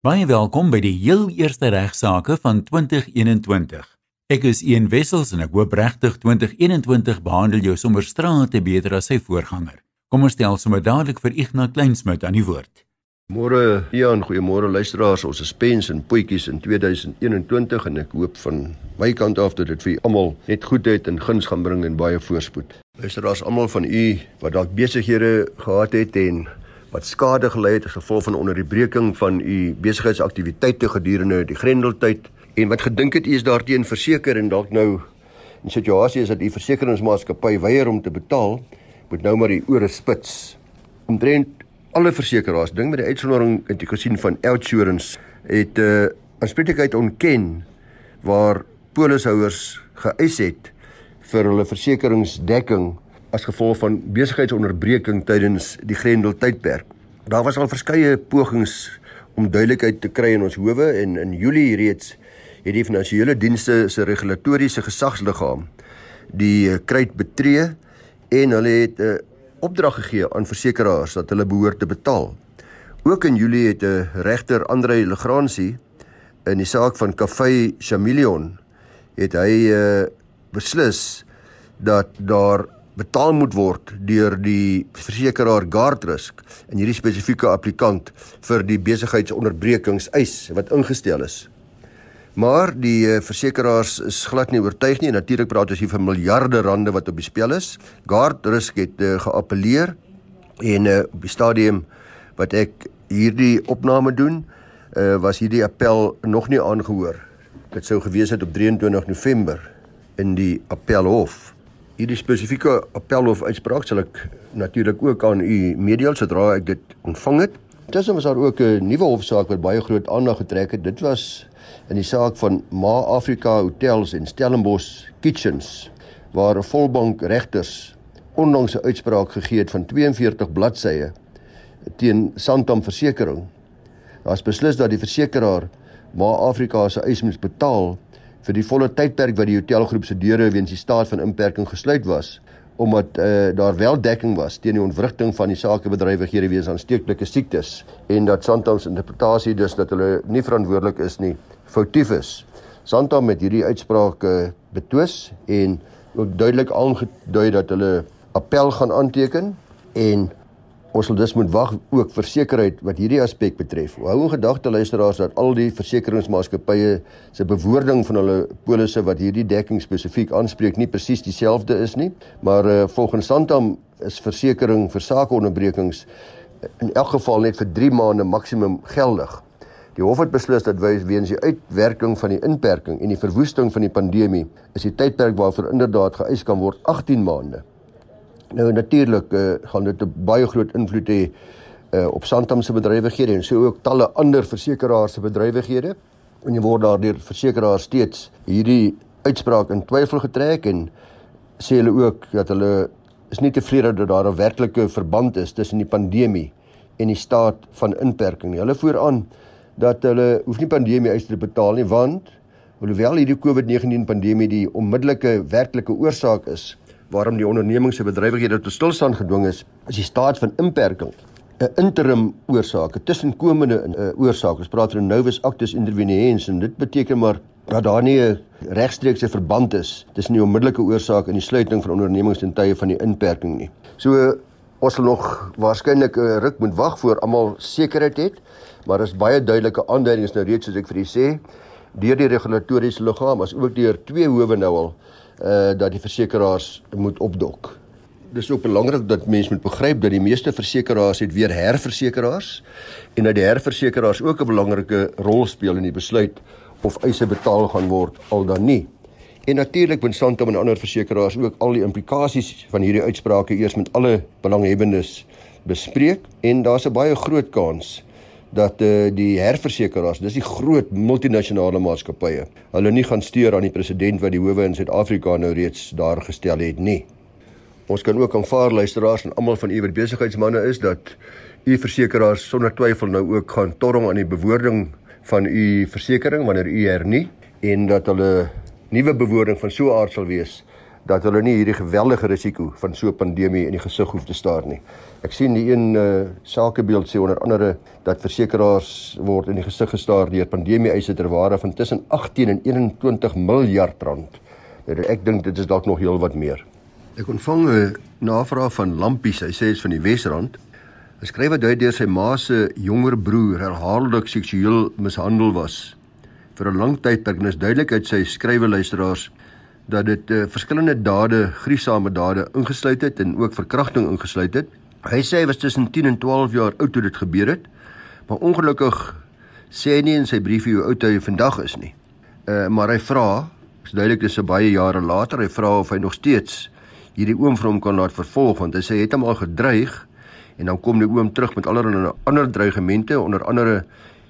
Baie welkom by die heel eerste regsaake van 2021. Ek is Ian Wessels en ek hoop regtig 2021 behandel jou sommer strate beter as sy voorganger. Kom ons stel sommer dadelik vir Ignas Kleinsmid aan die woord. Môre Ian, goeiemôre luisteraars. Ons is pens en potjies in 2021 en ek hoop van my kant af dat dit vir almal net goedheid en guns gaan bring en baie voorspoed. Luisteraars, almal van u wat dalk besighede gehad het en wat skade gelei het as gevolg van onderbreking van u besigheidsaktiwiteite gedurende die Grendeltyd en wat gedink het u is daarteen verseker en dalk nou 'n situasie is dat u versekeringsmaatskappy weier om te betaal, moet nou maar die ore spits. Omtrent alle versekeraars, ding met die uitsondering het ek gesien van Outsurance het 'n uh, aanspreeklikheid ontken waar polishouers geëis het vir hulle versekeringsdekking as gevolg van besigheidsonderbreking tydens die Grendel tydperk. Daar was al verskeie pogings om duidelikheid te kry in ons howe en in Julie reeds het die finansiële dienste se regulatoriese gesagsliggaam die eh, kruit betree en hulle het 'n uh, opdrag gegee aan versekerings dat hulle behoort te betaal. Ook in Julie het 'n uh, regter Andre Legrandsie in die saak van Cafe Chameleon het hy uh, beslis dat daar betaal moet word deur die versekeraar Guardrisk en hierdie spesifieke applikant vir die besigheidsonderbrekings eis wat ingestel is. Maar die eh, versekeraars is glad nie oortuig nie. Natuurlik praat ons hier van miljarde rande wat op die spel is. Guardrisk het uh, geappeleer en uh, op die stadium wat ek hierdie opname doen, uh, was hierdie appel nog nie aangehoor. Dit sou gewees het op 23 November in die appelhof hierdie spesifieke appelhof uitspraak sal ek natuurlik ook aan u meedeel sodra ek dit ontvang het. Intussen was daar ook 'n nuwe hofsaak wat baie groot aandag getrek het. Dit was in die saak van Ma Afrika Hotels en Stellenbosch Kitchens waar 'n volbank regters onlangs 'n uitspraak gegee het van 42 bladsye teen Santam Versekering. Daar's beslis dat die versekeraar Ma Afrika se eis moet betaal vir die volle tydperk wat die hotelgroep se deure weens die staat van inperking gesluit was omdat uh, daar wel dekking was teen die ontwrigting van die sakebedrywighede weens aansteeklike siektes en dat Santam se interpretasie dus dat hulle nie verantwoordelik is nie foutief is. Santam het hierdie uitspraak uh, betwis en ook duidelik aangedui dat hulle appel gaan aanteken en Ons sal dus moet wag ook vir sekerheid wat hierdie aspek betref. Hou in gedagte luisteraars dat al die versekeringsmaatskappye se bewoording van hulle polisse wat hierdie dekking spesifiek aanspreek nie presies dieselfde is nie, maar uh, volgens Santam is versekering vir sakeonderbrekings in elk geval net vir 3 maande maksimum geldig. Die hof het beslis dat weens die uitwerking van die inperking en die verwoesting van die pandemie is die tydperk waarvoor inderdaad geëis kan word 18 maande. Nou natuurlik uh, gaan dit 'n baie groot invloed hê uh, op Santam se bedrywighede en so ook talle ander versekeraars se bedrywighede. En jy word daardeur versekeraars steeds hierdie uitspraak in twyfel getrek en sê hulle ook dat hulle is nie tevrede dat daar 'n werklike verband is tussen die pandemie en die staat van inperking nie. Hulle voer aan dat hulle hoef nie pandemie eis te betaal nie want hoewel hierdie COVID-19 pandemie die onmiddellike werklike oorsaak is waarom die onderneming se bedrywighede tot stilstand gedwing is, is die staat van inperking 'n interim oorsaak, 'n tussenkomende uh, oorsaak. Ons praat van novus actus interveniens en dit beteken maar dat daar nie 'n regstreekse verband is tussen die onmiddellike oorsaak en die sluiting van ondernemings in tye van die inperking nie. So ons sal nog waarskynlik 'n ruk moet wag voor almal sekerheid het, maar daar is baie duidelike aanduidings nou reeds soos ek vir u sê deur die regulatoriese liggaam as ook deur twee howe nou al uh dat die versekeraars moet opdok. Dis ook belangrik dat mense moet begryp dat die meeste versekeraars het weer herversekeraars en dat die herversekeraars ook 'n belangrike rol speel in die besluit of eise betaal gaan word al dan nie. En natuurlik moet Santam en ander versekeraars ook al die implikasies van hierdie uitsprake eers met alle belanghebbendes bespreek en daar's 'n baie groot kans dat uh, die herversekeraars, dis die groot multinasjonale maatskappye, hulle nie gaan steur aan die president wat die howe in Suid-Afrika nou reeds daar gestel het nie. Ons kan ook aanvaar luisteraars en almal van u wat besigheidsmense is dat u versekeraars sonder twyfel nou ook gaan torring aan die bewoording van u versekering wanneer u hernie en dat hulle nuwe bewoording van so aard sal wees dat hulle nie hierdie geweldige risiko van so 'n pandemie in die gesig hoef te staar nie. Ek sien die een uh, sakebeeld sê onder andere dat versekerings word in die gesig gestaar deur pandemie eise ter waarde van tussen 18 en 21 miljard rand. Nou ek dink dit is dalk nog heel wat meer. Ek ontvang 'n navraag van Lampies. Hy sê hy is van die Wesrand. Hy skryf dat hy deur sy ma se jonger broer herhaaldelik seksueel mishandel was. Vir 'n lang tydperk en is duidelik uit sy skrywe luisteraars dat dit uh, verskillende dade, gruisame dade ingesluit het en ook verkrachting ingesluit het. Hy sê hy was tussen 10 en 12 jaar oud toe dit gebeur het. Maar ongelukkig sê hy nie in sy briefie hoe oud hy vandag is nie. Uh maar hy vra, is duidelik dis 'n baie jare later, hy vra of hy nog steeds hierdie oom vir hom kan laat vervolg want hy sê hy het hom al gedreig en dan kom die oom terug met allerlei ander dreigemente onder andere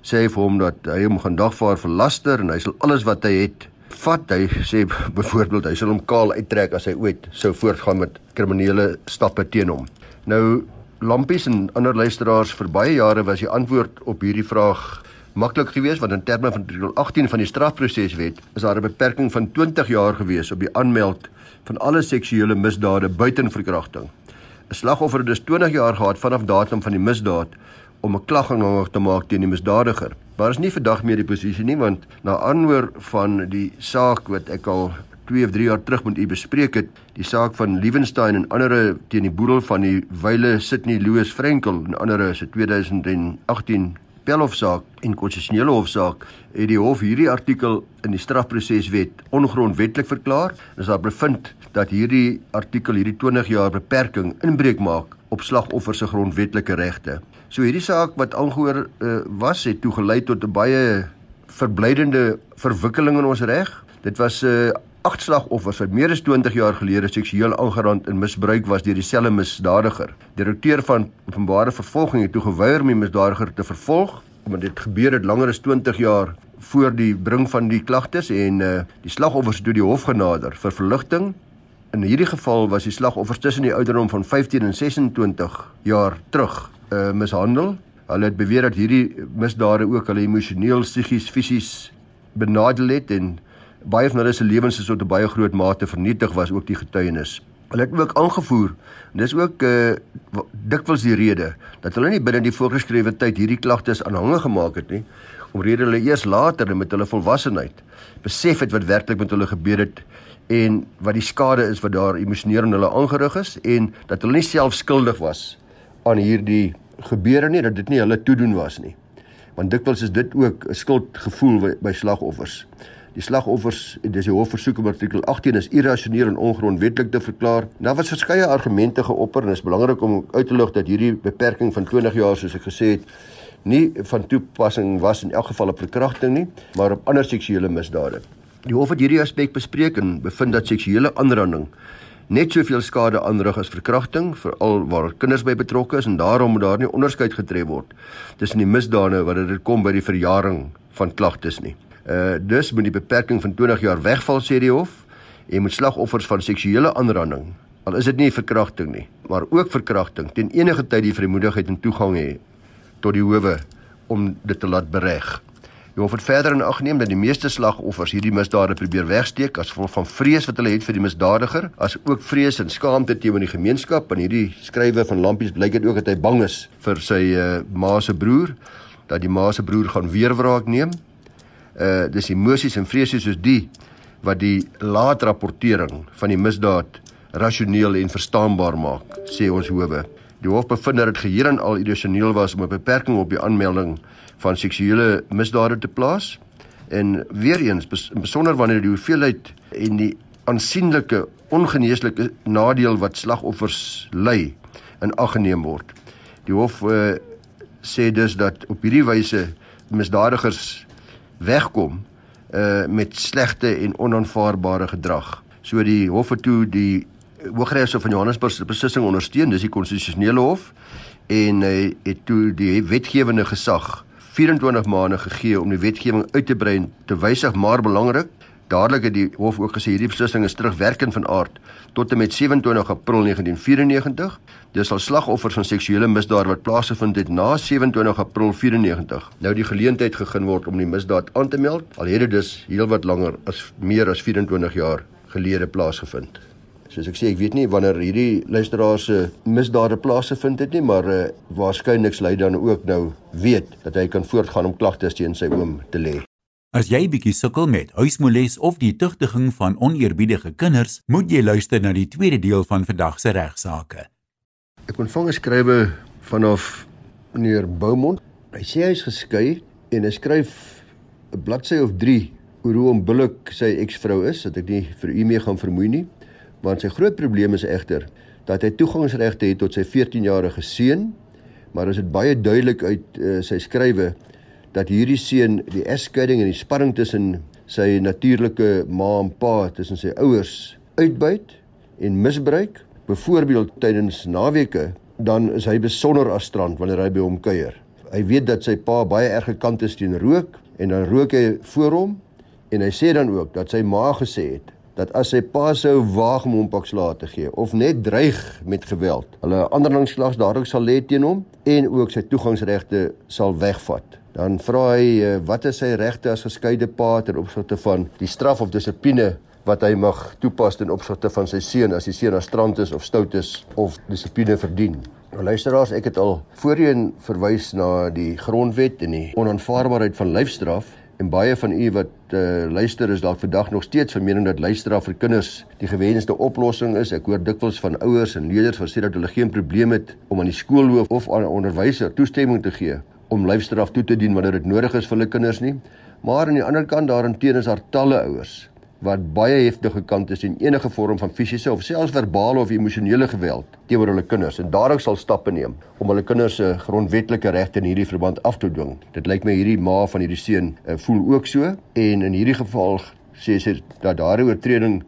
sê hy vir hom dat hy hom gaan dagvaar vir laster en hy sal alles wat hy het vat. Hy sê byvoorbeeld hy sal hom kaal uittrek as hy ooit sou voortgaan met kriminele stappe teen hom. Nou lampies en ander luisteraars vir baie jare was die antwoord op hierdie vraag maklik geweest want in terme van artikel 18 van die strafproseswet is daar 'n beperking van 20 jaar geweest op die aanmeld van alle seksuele misdade buiten verkrachting. 'n Slagoffer het dus 20 jaar gehad vanaf datum van die misdaad om 'n klag aanhangig te maak teen die misdadiger. Maar is nie vandag meer die posisie nie want na aanhoor van die saak wat ek al 2 of 3 jaar terug met u bespreek het, die saak van Liebenstein en ander teen die boedel van die wyle Sydney Louis Frankel en ander se 2018 Pelhofsaak en konstitusionele hofsaak het die hof hierdie artikel in die strafproseswet ongrondwettig verklaar. Dis daar bevind dat hierdie artikel hierdie 20 jaar beperking inbreuk maak op slagoffers se grondwetlike regte. So hierdie saak wat aangehoor uh, was het toegelei tot 'n baie verblydende verwikkeling in ons reg. Dit was 'n uh, eh, agt slagoffers wat meer as 20 jaar gelede seksueel aangerand en misbruik was deur dieselfde misdadiger. Direkteur van openbare vervolging het toe geweier om die misdadiger te vervolg omdat dit gebeur het langer as 20 jaar voor die bring van die klagtes en uh, die slagoffers toe die hof genader vir verligting. In hierdie geval was die slagoffers tussen die ouderdom van 15 en 26 jaar terug uh, mishandel. Hulle het beweer dat hierdie misdade ook hulle emosioneel, psigies, fisies benadeel het en baie van hulle se lewens is tot 'n baie groot mate vernietig was ook die getuienis. Hulle het ook aangevoer dis ook uh dikwels die rede dat hulle nie binne die voorgeskrewe tyd hierdie klagtes aanhangig gemaak het nie omrede hulle eers later met hulle volwassenheid besef het wat werklik met hulle gebeur het en wat die skade is wat daar emosioneel aan hulle aangerig is en dat hulle nie self skuldig was aan hierdie gebeure nie dat dit nie hulle toedoen was nie want dikwels is dit ook 'n skuldgevoel by, by slagoffers Die slagoffers, dis die hofversoek om artikel 18 is irrasioneel en ongrondwettig te verklaar. Daar was verskeie argumente geopper en dit is belangrik om uit te lig dat hierdie beperking van 20 jaar soos ek gesê het, nie van toepassing was in elk geval op verkrachting nie, maar op ander seksuele misdade. Die hof het hierdie aspek bespreek en bevind dat seksuele aanranding net soveel skade aanrig as verkrachting, veral waar kinders by betrokke is en daarom moet daar nie onderskeid getref word tussen die misdade wat dit kom by die verjaring van klagtes nie. Uh dus moet die beperking van 20 jaar wegval sê die hof. Jy moet slagoffers van seksuele aanranding, al is dit nie verkrachting nie, maar ook verkrachting ten enige tyd die vrymoedigheid en toegang hê tot die howe om dit te laat bereg. Jy hoef verder in ag neem dat die meeste slagoffers hierdie misdade probeer wegsteek as gevolg van vrees wat hulle het vir die misdadiger, as ook vrees en skaamte teenoor die gemeenskap. En hierdie skrywe van Lampies blyk dit ook dat hy bang is vir sy uh, ma se broer dat die ma se broer gaan weer wraak neem uh dis emosies en vrese soos die wat die laat rapportering van die misdaad rasioneel en verstaanbaar maak, sê ons howe. Die hof bevind dat dit geheel en al irrasioneel was om 'n beperking op die aanmelding van seksuele misdade te plaas. En weer eens, besonder wanneer die hoeveelheid en die aansienlike ongeneeslike nadeel wat slagoffers ly in ag geneem word. Die hof uh, sê dus dat op hierdie wyse misdadigers wegkom uh met slegte en onaanvaarbare gedrag. So die hof het toe die Hooggeregshof van Johannesburg se beslissing ondersteun, dis die konstitusionele hof en hy uh, het toe die wetgewende gesag 24 maande gegee om die wetgewing uit te brei en te wysig, maar belangrik, Dadelik het die hof ook gesê hierdie beslissing is terugwerkend van aard tot en met 27 April 1994. Dis al slagoffers van seksuele misdaad wat plaasgevind het na 27 April 94. Nou die geleentheid gegee word om die misdaad aan te meld, al het dit dus heelwat langer as meer as 24 jaar gelede plaasgevind. Soos ek sê, ek weet nie wanneer hierdie luisteraars se misdade plaasgevind het nie, maar uh, waarskynlik lei dan ook nou weet dat hy kan voortgaan om klagtes teen sy oom te lê. As jy bietjie sukkel met huismoeles of die tugtiging van oneerbiedige kinders, moet jy luister na die tweede deel van vandag se regsaake. Ek ontvang 'n skrywe vanaf meneer Beaumont. Hy sê hy is geskei en hy skryf 'n bladsy of 3 oor hoe onbillik sy eksvrou is, dat ek nie vir u mee gaan vermoei nie. Want sy groot probleem is egter dat hy toegangsregte het tot sy 14-jarige seun, maar is dit baie duidelik uit uh, sy skrywe dat hierdie seun die egskeiding en die spanning tussen sy natuurlike ma en pa, tussen sy ouers uitbuit en misbruik, byvoorbeeld tydens naweke, dan is hy besonder astrand wanneer hy by hom kuier. Hy weet dat sy pa baie erg gekant is teen rook en dan rook hy voor hom en hy sê dan ook dat sy ma gesê het dat as sy pa sou waag om hom pakslae te gee of net dreig met geweld, hulle anderlingsslags daarop sal lê teen hom en ook sy toegangsregte sal wegvat. Dan vra hy eh, wat is sy regte as geskeide pa ter opsigte van die straf of dissipline wat hy mag toepas ten opsigte van sy seun as die seun astrant is of stout is of dissipline verdien. Nou luisteraars, ek het al voorheen verwys na die grondwet en die onaanvaarbaarheid van lyfstraf En baie van u wat uh, luister is dalk vandag nog steeds van mening dat luisteraf vir kinders die gewenste oplossing is. Ek hoor dikwels van ouers en leerders wat sê dat hulle geen probleem het om aan die skoolhoof of aan 'n onderwyser toestemming te gee om luisteraf toe te dien wanneer dit nodig is vir hulle kinders nie. Maar aan die ander kant daarenteen is daar talle ouers wat baie heftige kant is en enige vorm van fisiese of selfs verbale of emosionele geweld teenoor hulle kinders en daarom sal stappe neem om hulle kinders se grondwetlike regte in hierdie verband af te dwing. Dit lyk my hierdie ma van hierdie seun uh, voel ook so en in hierdie geval sê sy dat daardie oortreding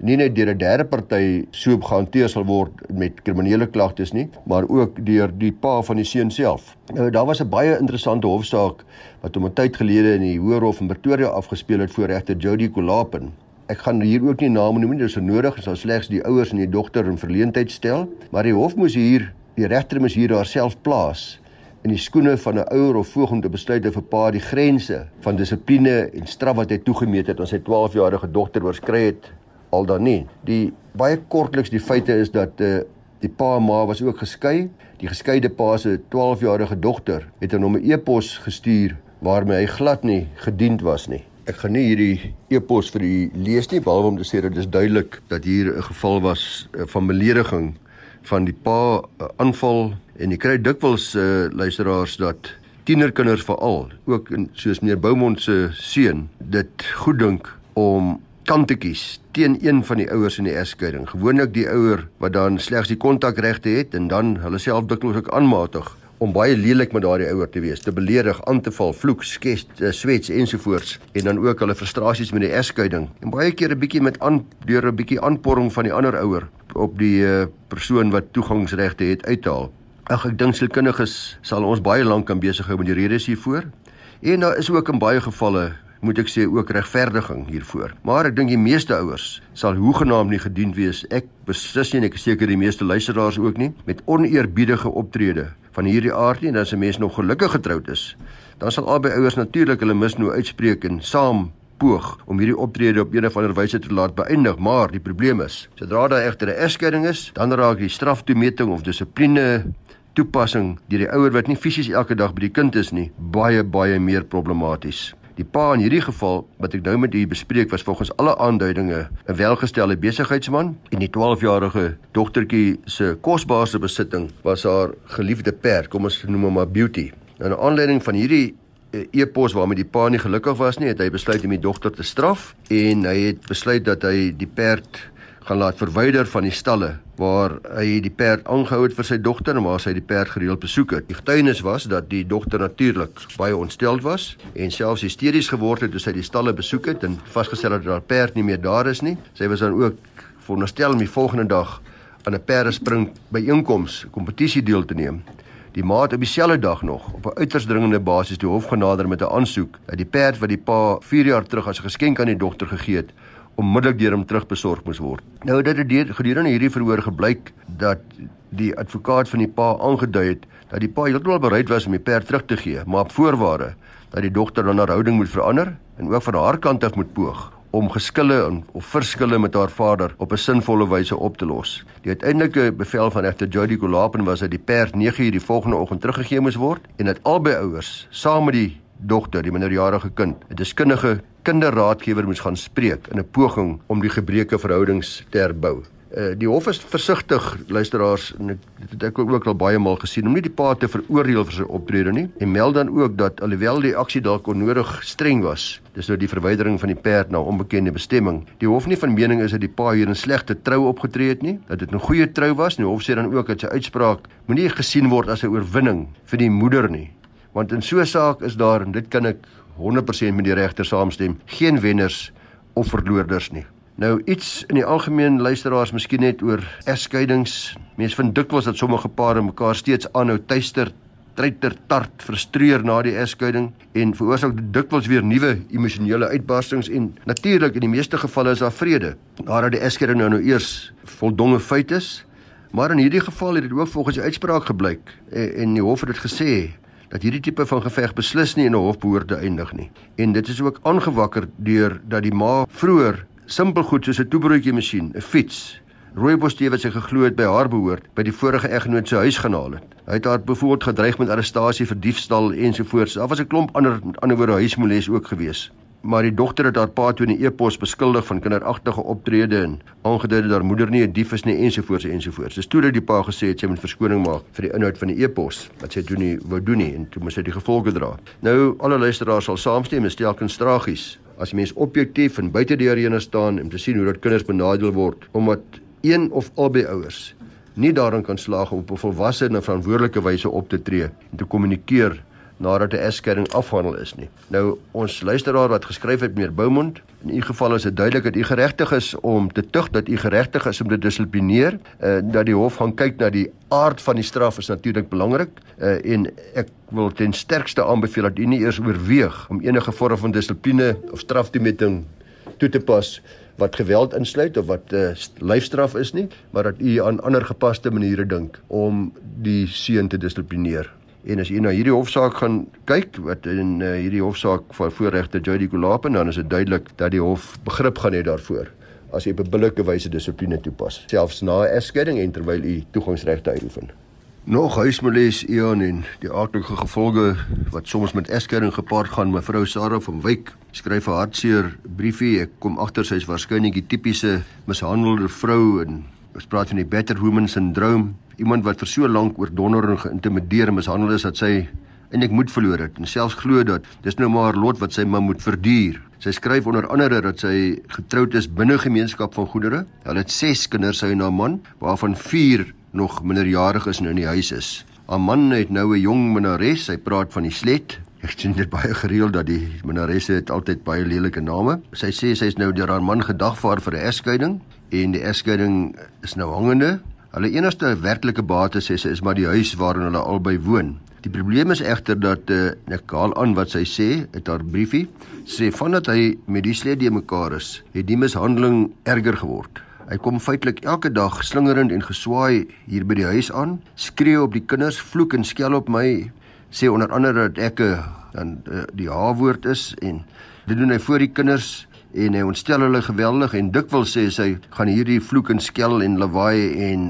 nie net deur 'n derde party so gehanteer sal word met kriminele klagtes nie, maar ook deur die pa van die seun self. Nou daar was 'n baie interessante hofsaak wat om 'n tyd gelede in die Hoër Hof in Pretoria afgespeel het voor regter Jody Kolapen. Ek gaan hier ook nie name noem nie, dis onnodig, ons sal slegs die ouers en die dogter in verleentheid stel, maar die hof moes hier, die regter moes hier haarself plaas in die skoene van 'n ouer of voog om te besluit of 'n pa die grense van dissipline en straf wat hy toegemeet het aan sy 12-jarige dogter oorskry het al dan nie. Die baie kortliks die feite is dat uh, die pa en ma was ook geskei. Die geskeide pa se 12-jarige dogter het aan hom 'n e-pos gestuur waarmee hy glad nie gediend was nie. Ek gaan nie hierdie e-pos vir u lees nie behalwe om te sê dat dit duidelik dat hier 'n geval was uh, van belediging van die pa uh, aanval en jy kry dikwels uh, luisteraars dat tienerkinders veral ook in, soos meneer Boumond se seun dit goed dink om kantetjies teen een van die ouers in die egskeiding. Gewoonlik die ouer wat dan slegs die kontakregte het en dan hulle self dikwels ook aanmatig om baie lelik met daardie ouer te wees, te beledig, aan te val, vloek, skes, eh, swets ensovoorts en dan ook hulle frustrasies met die egskeiding. En baie keer 'n bietjie met aan deur 'n bietjie aanporring van die ander ouer op die uh, persoon wat toegangsregte het uithaal. Ag ek dink sielkundiges sal ons baie lank kan besig hou met die redes hiervoor. En daar is ook in baie gevalle moet ek sê ook regverdiging hiervoor. Maar ek dink die meeste ouers sal hoegenaamd nie gedien wees. Ek beslis nie en ek is seker die meeste luisteraars ook nie met oneerbiedige optrede van hierdie aard nie en as 'n mens nog gelukkig getroud is, dan sal albei ouers natuurlik hulle misnou uitspreek en saam poog om hierdie optrede op 'n of ander wyse te laat beëindig, maar die probleem is, sodra daar egter 'n egskeiding is, dan raak die straftoemeting of dissipline toepassing deur die ouer wat nie fisies elke dag by die kind is nie, baie baie meer problematies. Die pa in hierdie geval wat ek nou met u bespreek was volgens alle aanduidinge 'n welgestelde besigheidsman en die 12-jarige dogtertjie se kosbare besitting was haar geliefde perd, kom ons noem hom maar Beauty. Nou, in aanleiding van hierdie eh, e-pos waarmee die pa nie gelukkig was nie, het hy besluit om die dogter te straf en hy het besluit dat hy die perd gaan laat verwyder van die stalle waar hy die perd aangehou het vir sy dogter en waar sy die perd gereeld besoek het. Die getuienis was dat die dogter natuurlik baie ontsteld was en selfs hysteries geword het toe sy die stalle besoek het en vasgestel het dat haar perd nie meer daar is nie. Sy was dan ook veronderstel om die volgende dag aan 'n perdespring by einkoms kompetisie deel te neem. Die maat op dieselfde dag nog op 'n uiters dringende basis die hof genader met 'n aansoek dat die perd wat die pa 4 jaar terug as 'n geskenk aan die dogter gegee het, onmiddellik deur hom terugbesorg moes word. Nou dit het gedurende hierdie verhoor gebleik dat die advokaat van die pa aangedui het dat die pa heeltemal bereid was om die perd terug te gee, maar op voorwaarde dat die dogter dan haar houding moet verander en ook van haar kant af moet poog om geskille of verskille met haar vader op 'n sinvolle wyse op te los. Die uiteindelike bevel van regter Jody Kolapen was dat die perd 9uur die volgende oggend teruggegee moes word en dat albei ouers saam met die dogter, die minderjarige kind, 'n deskundige kinderraadgewer moes gaan spreek in 'n poging om die gebreeke verhoudings te herbou. Uh, die hof is versigtig luisteraars en ek het ek ook al baie maal gesien om nie die pa te veroordeel vir sy optrede nie en meld dan ook dat alhoewel die aksie dalk onnodig streng was dis nou die verwydering van die perd na onbekende bestemming die hof nie van mening is dat die pa hier in slegte trou opgetree het nie dat dit 'n goeie trou was en die hof sê dan ook dat sy uitspraak moenie gesien word as 'n oorwinning vir die moeder nie want in so 'n saak is daar en dit kan ek 100% met die regter saamstem geen wenners of verloorders nie Nou iets in die algemeen luisteraars miskien net oor egskeidings. Mense vind dikwels dat sommige pare mekaar steeds aanhou tuister, treiter, tart, frustreer na die egskeiding en veroorsaak dikwels weer nuwe emosionele uitbarstings en natuurlik in die meeste gevalle is daar vrede nadat die egskeiding nou, nou eers voldonge feit is. Maar in hierdie geval het dit ook volgens die uitspraak gebleik en, en die hof het dit gesê dat hierdie tipe van geveg beslis nie in 'n hof behoort te eindig nie. En dit is ook aangewakker deur dat die ma vroeër simpel goed soos 'n toebroodjie masjien, 'n fiets. Rooibos tee wat sy geglo het by haar behoort, by die vorige eggenoot se huis genaal het. Hy het haar bevoorbeeld gedreig met arrestasie vir diefstal ensovoorts. Daar was 'n klomp ander ander woorde huismoeles ook gewees. Maar die dogter het haar pa toe in 'n e-pos beskuldig van kinderagtige optrede en aangedui dat haar moeder nie 'n dief is nie ensovoorts ensovoorts. Dis toe dat die pa gesê het sy moet verskoning maak vir die inhoud van die e-pos wat sy toe nie wou doen nie en toe moes sy die gevolge dra. Nou alle luisteraars sal saamstem, is telkens tragies as mens objektief en buite die arena staan om te sien hoe dat kinders benadeel word omdat een of albei ouers nie daarin kan slaag om op 'n volwasse en verantwoordelike wyse op te tree en te kommunikeer nadat 'n egskeiding afhandel is nie. Nou ons luisteraar wat geskryf het meneer Boumond, in u geval is dit duidelik dat u geregtig is om te tug dat u geregtig is om te dissiplineer, uh, dat die hof gaan kyk na die aard van die straf is natuurlik belangrik uh, en ek wil ten sterkste aanbeveel dat u nie eers oorweeg om enige vorm van dissipline of straftoemeting toe te pas wat geweld insluit of wat 'n uh, lyfstraf is nie, maar dat u aan ander gepaste maniere dink om die seun te dissiplineer. En as jy na hierdie hofsaak gaan kyk wat in uh, hierdie hofsaak van voorregter Jody Kulapen dan is dit duidelik dat die hof begrip gaan hê daarvoor as jy op 'n billike wyse dissipline toepas selfs na 'n egskeiding en terwyl jy toegangsregte uitoefen. Nog huismoeles Ion en die aardige gevolge wat soms met egskeiding gepaard gaan mevrou Sarah van Wyk skryf 'n hartseer briefie ek kom agter sy is waarskynlik die tipiese mishandelde vrou en ons praat van die better woman syndroom iemand wat vir so lank oor donder en geïntimideer en mishandel is dat sy eintlik moed verloor het en selfs glo dat dis nou maar lot wat sy maar moet verduur. Sy skryf onder andere dat sy getroud is binne gemeenskap van goedere. Hulle het 6 kinders sy en haar man, waarvan 4 nog minderjarig is en in die huis is. Haar man het nou 'n jong minares, sy praat van die slet. Ek sien dit baie gereeld dat die minaresse het altyd baie lelike name. Sy sê sy is nou deur haar man gedagvaar vir 'n egskeiding en die egskeiding is nou hangende. Hulle enigste werklike bates sê sy is maar die huis waarin hulle albei woon. Die probleem is egter dat uh, ek haal aan wat sy sê, het haar briefie sê vandat hy met die sledie mekaar is, het die mishandeling erger geword. Hy kom feitelik elke dag slingerend en geswaai hier by die huis aan, skree op die kinders, vloek en skel op my, sê onder andere dat ek 'n uh, uh, die H-woord is en dit doen hy voor die kinders en hy ontstel hulle geweldig en dikwels sê sy gaan hierdie vloek en skel en lawaai en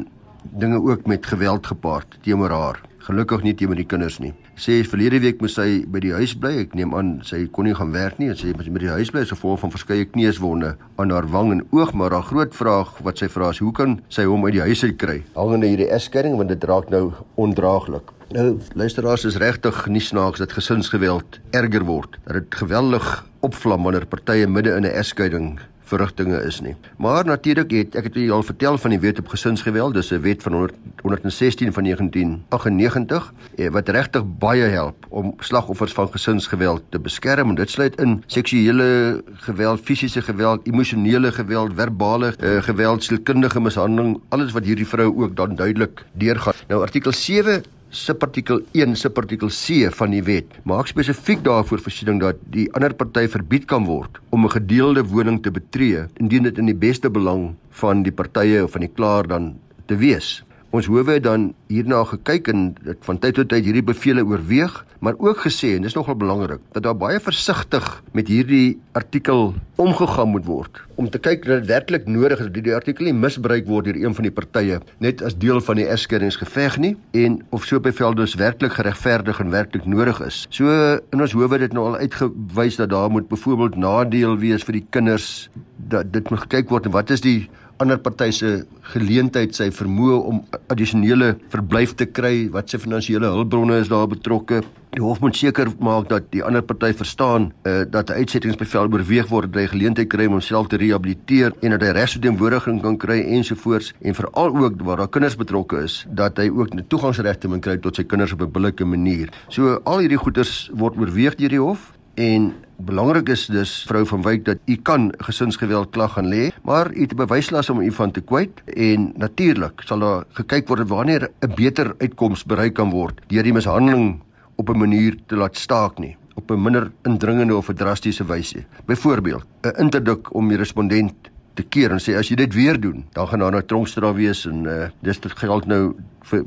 dinge ook met geweld gepaard teenoor haar. Gelukkig nie teenoor die kinders nie. Sê verlede week moes sy by die huis bly. Ek neem aan sy kon nie gaan werk nie. Sy moet by die huis bly as gevolg van verskeie kneuswonde aan haar wang en oog, maar haar groot vraag wat sy vra is, hoe kan sy hom uit die huis uit kry? Hangende hierdie egskeiding want dit raak nou ondraaglik. Nou, luisteraars is regtig nie snaaks dat gesinsgeweld erger word. Dat dit geweldig opvlam wanneer partye midde in 'n egskeiding verrigtinge is nie. Maar natuurlik het ek het u al vertel van die wet op gesinsgeweld, dis 'n wet van 100, 116 van 1998 eh, wat regtig baie help om slagoffers van gesinsgeweld te beskerm en dit sluit in seksuele geweld, fisiese geweld, emosionele geweld, verbale uh, geweld, sielkundige mishandeling, alles wat hierdie vrou ook dan duidelik deurgaan. Nou artikel 7 subartikel 1 subartikel C van die wet maak spesifiek daarvoor voorsiening dat die ander party verbied kan word om 'n gedeelde woning te betree indien dit in die beste belang van die partye of van die klaar dan te wees. Ons howe het dan hierna gekyk en dit van tyd tot tyd hierdie bevele oorweeg, maar ook gesê en dis nogal belangrik dat daar baie versigtig met hierdie artikel omgegaan moet word om te kyk dat dit werklik nodig is dat die artikel nie misbruik word deur een van die partye net as deel van die egskeringsgeveg nie en of so bevel dus werklik geregverdig en werklik nodig is. So in ons howe het dit nou al uitgewys dat daar moet byvoorbeeld nadeel wees vir die kinders dat dit moet gekyk word en wat is die ander party se geleentheid, sy vermoë om addisionele verblyf te kry, wat se finansiële hulpbronne is daar betrokke. Die hof moet seker maak dat die ander party verstaan uh, dat 'n uitsettingsbevel oorweeg word dat hy geleentheid kry om homself te rehabiliteer en dat hy regsverteenwoordiging kan kry ensovoorts en veral ook waar daar kinders betrokke is dat hy ook 'n toegangsregte moet kry tot sy kinders op 'n billike manier. So al hierdie goeders word oorweeg deur die hof En belangrik is dus vrou van Wyk dat u kan gesinsgeweld klag gaan lê, maar u het 'n bewyslas om u van te kwyt en natuurlik sal daar gekyk word wanneer 'n beter uitkoms bereik kan word deur die mishandeling op 'n manier te laat staak nie op 'n minder indringende of 'n drastiese wyse. Byvoorbeeld, 'n interdik om die respondent te keer en sê as jy dit weer doen, dan gaan daar nou tronkstraf wees en uh, dis dit geld nou vir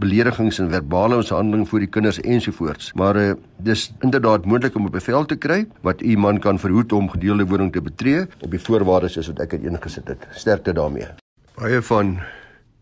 beledigings en verbale mishandeling voor die kinders ensovoorts. Maar uh, dis inderdaad moontlik om 'n bevel te kry wat u man kan verhoed om gedeelde woning te betree op die voorwaardes soos wat ek dit ingesit het. Sterkte daarmee. Baie van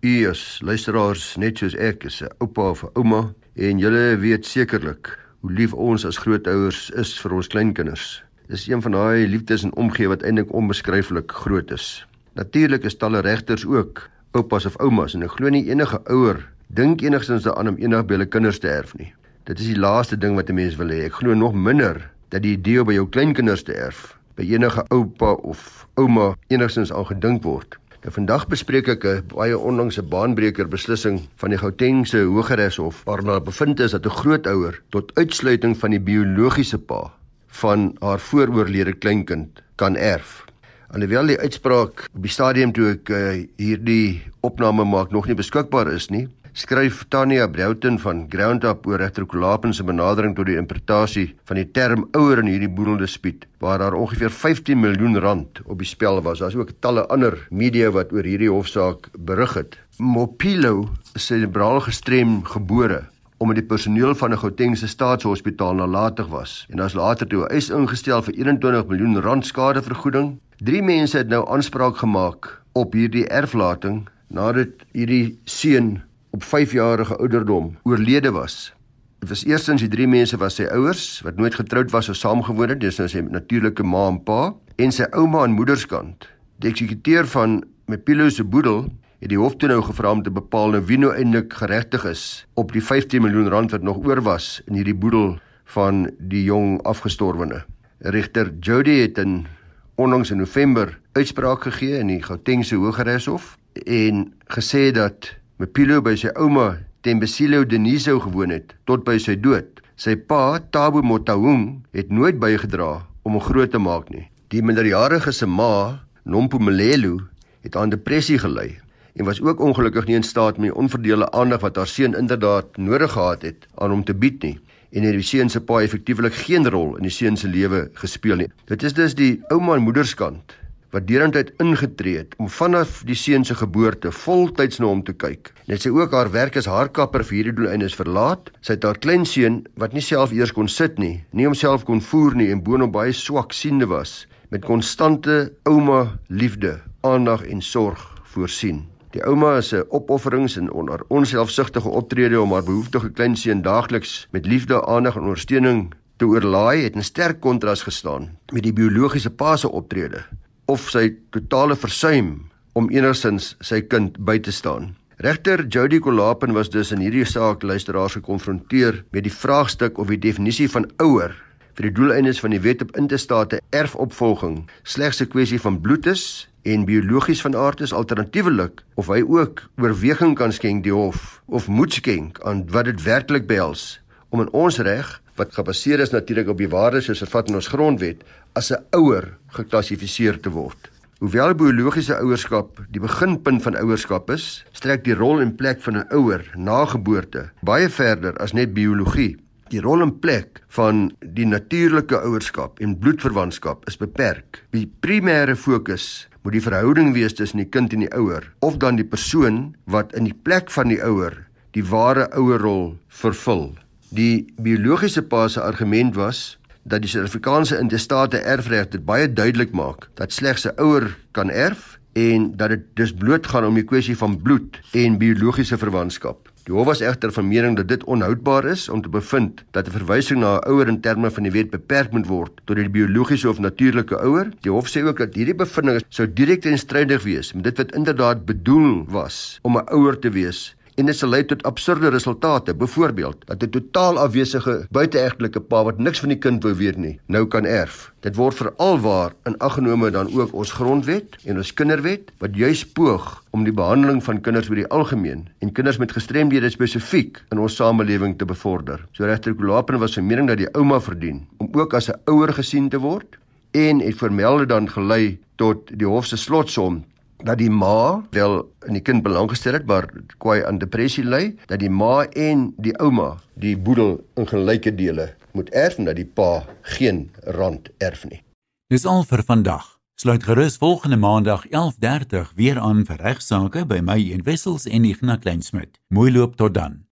u is luisteraars net soos ek is 'n oupa of 'n ouma en julle weet sekerlik hoe lief ons as grootouers is vir ons kleinkinders. Dis een van daai liefdes en omgee wat eintlik onbeskryflik groot is. Natuurlik is talle regters ook oupas of oumas en ek glo nie enige ouer dink enigstens daaraan om eendag by hulle kinders te erf nie. Dit is die laaste ding wat 'n mens wil hê. Ek glo nog minder dat die idee by jou kleinkinders te erf by enige oupa of ouma enigstens al gedink word. Nou vandag bespreek ek 'n baie onlangse baanbreker beslissing van die Gautengse Hooggeregshof waarna bevind is dat 'n grootouer tot uitsluiting van die biologiese pa van haar vooroorlede kleinkind kan erf. Alhoewel die uitspraak op die stadium toe ek uh, hierdie opname maak nog nie beskikbaar is nie, skryf Tanya Broughton van Ground Up oor regter Kolapen se benadering tot die interpretasie van die term ouer in hierdie boedelde spiet waar daar ongeveer 15 miljoen rand op die spel was. Daar's ook talle ander media wat oor hierdie hofsaak berig het. Mopilo is cerebraal gestrem gebore omdat die personeel van 'n Gautengse staatshospitaal nalatig was en daar's later toe 'n eis ingestel vir 21 miljoen rand skadevergoeding. Drie mense het nou aanspraak gemaak op hierdie erflating nadat hierdie seun op 5 jarige ouderdom oorlede was. Dit was eerstens die drie mense was sy ouers wat nooit getroud was of saamgewoon het, dis nou sy natuurlike ma en pa en sy ouma aan moederskant. Die eksekuteur van Mepilo se boedel het die hof toe nou gevra om te bepaal nou wie nou eintlik geregtig is op die 15 miljoen rand wat nog oor was in hierdie boedel van die jong afgestorwene. Regter Jody het in onlangs in November uitspraak gegee in die Gautengse Hooggeregshof en gesê dat Mapilo by sy ouma Tembesilo Deniso gewoon het tot by sy dood. Sy pa, Tabo Motahung, het nooit bygedra om hom groot te maak nie. Die minderjarige se ma, Nompo Melelo, het aan depressie gely en was ook ongelukkig nie in staat om die onverdeelde aandag wat haar seun inderdaad nodig gehad het aan hom te bied nie en het die seun se pa effektiewelik geen rol in die seun se lewe gespeel nie. Dit is dus die ouma en moederskant wat deurentyd ingetree het om vanaf die seun se geboorte voltyds na hom te kyk. Net sy ook haar werk as haarkapper vir hierdie doeleindes verlaat. Sy het haar kleinseun wat nie self eers kon sit nie, nie homself kon voer nie en boonop baie swak siende was, met konstante ouma liefde, aandag en sorg voorsien. Die ouma is 'n opofferings en onder onselfsugtige optrede om haar behoeftige kleinseun daagliks met liefde, aandag en ondersteuning te oorlaai het 'n sterk kontras gestaan met die biologiese pa se optrede of sy totale versuim om enigsins sy kind by te staan. Regter Jody Kolapen was dus in hierdie saak luisteraars gekonfronteer met die vraagstuk of die definisie van ouer vir die doeleindes van die wet op intestate erfopvolging slegs 'n kwessie van bloed is en biologies van aard is alternatiefelik of hy ook oorweging kan skenk die hof of moet skenk aan wat dit werklik behels om in ons reg wat gebaseer is natuurlik op die waardes soos vervat in ons grondwet as 'n ouer geklassifiseer te word. Hoewel biologiese ouerskap die beginpunt van ouerskap is, strek die rol en plek van 'n ouer na geboorte baie verder as net biologie. Die rol en plek van die natuurlike ouerskap en bloedverwantskap is beperk. Die primêre fokus moet die verhouding wees tussen die kind en die ouer of dan die persoon wat in die plek van die ouer die ware ouerrol vervul. Die biologiese pa se argument was dat die Suid-Afrikaanse intestate erfreg dit baie duidelik maak dat slegs 'n ouer kan erf en dat dit dus bloot gaan om die kwessie van bloed en biologiese verwantskap. Die hof was egter van mening dat dit onhoudbaar is om te bevind dat 'n verwysing na 'n ouer in terme van die wet beperk moet word tot die biologiese of natuurlike ouer. Die hof sê ook dat hierdie bevinding sou direk teenstrydig wees met dit wat inderdaad bedoel was om 'n ouer te wees en dit sal lei tot absurde resultate. Byvoorbeeld, dat 'n totaal afwesige buiteegtelike pa wat niks van die kind wou weet nie, nou kan erf. Dit word veral waar in aggenome dan ook ons grondwet en ons kinderwet wat juis poog om die behandeling van kinders oor die algemeen en kinders met gestremdhede spesifiek in ons samelewing te bevorder. So regter Kulapen was se mening dat die ouma verdien om ook as 'n ouer gesien te word en het vermelde dan gelei tot die hof se slotsom dat die ma wel in die kind belang gestel het maar kwai aan depressie ly dat die ma en die ouma die boedel in gelyke dele moet erf en dat die pa geen rand erf nie. Dis al vir vandag. Sluit gerus volgende maandag 11:30 weer aan vir regsaake by my en Wessels en Ignas Kleinsmid. Mooi loop tot dan.